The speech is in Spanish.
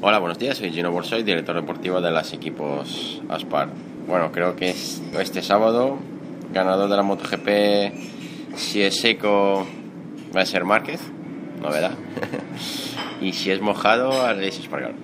Hola, buenos días. Soy Gino Borsoy, director deportivo de los equipos Aspar. Bueno, creo que este sábado, ganador de la MotoGP, si es seco, va a ser Márquez, novedad. y si es mojado, Alexis Espargaro.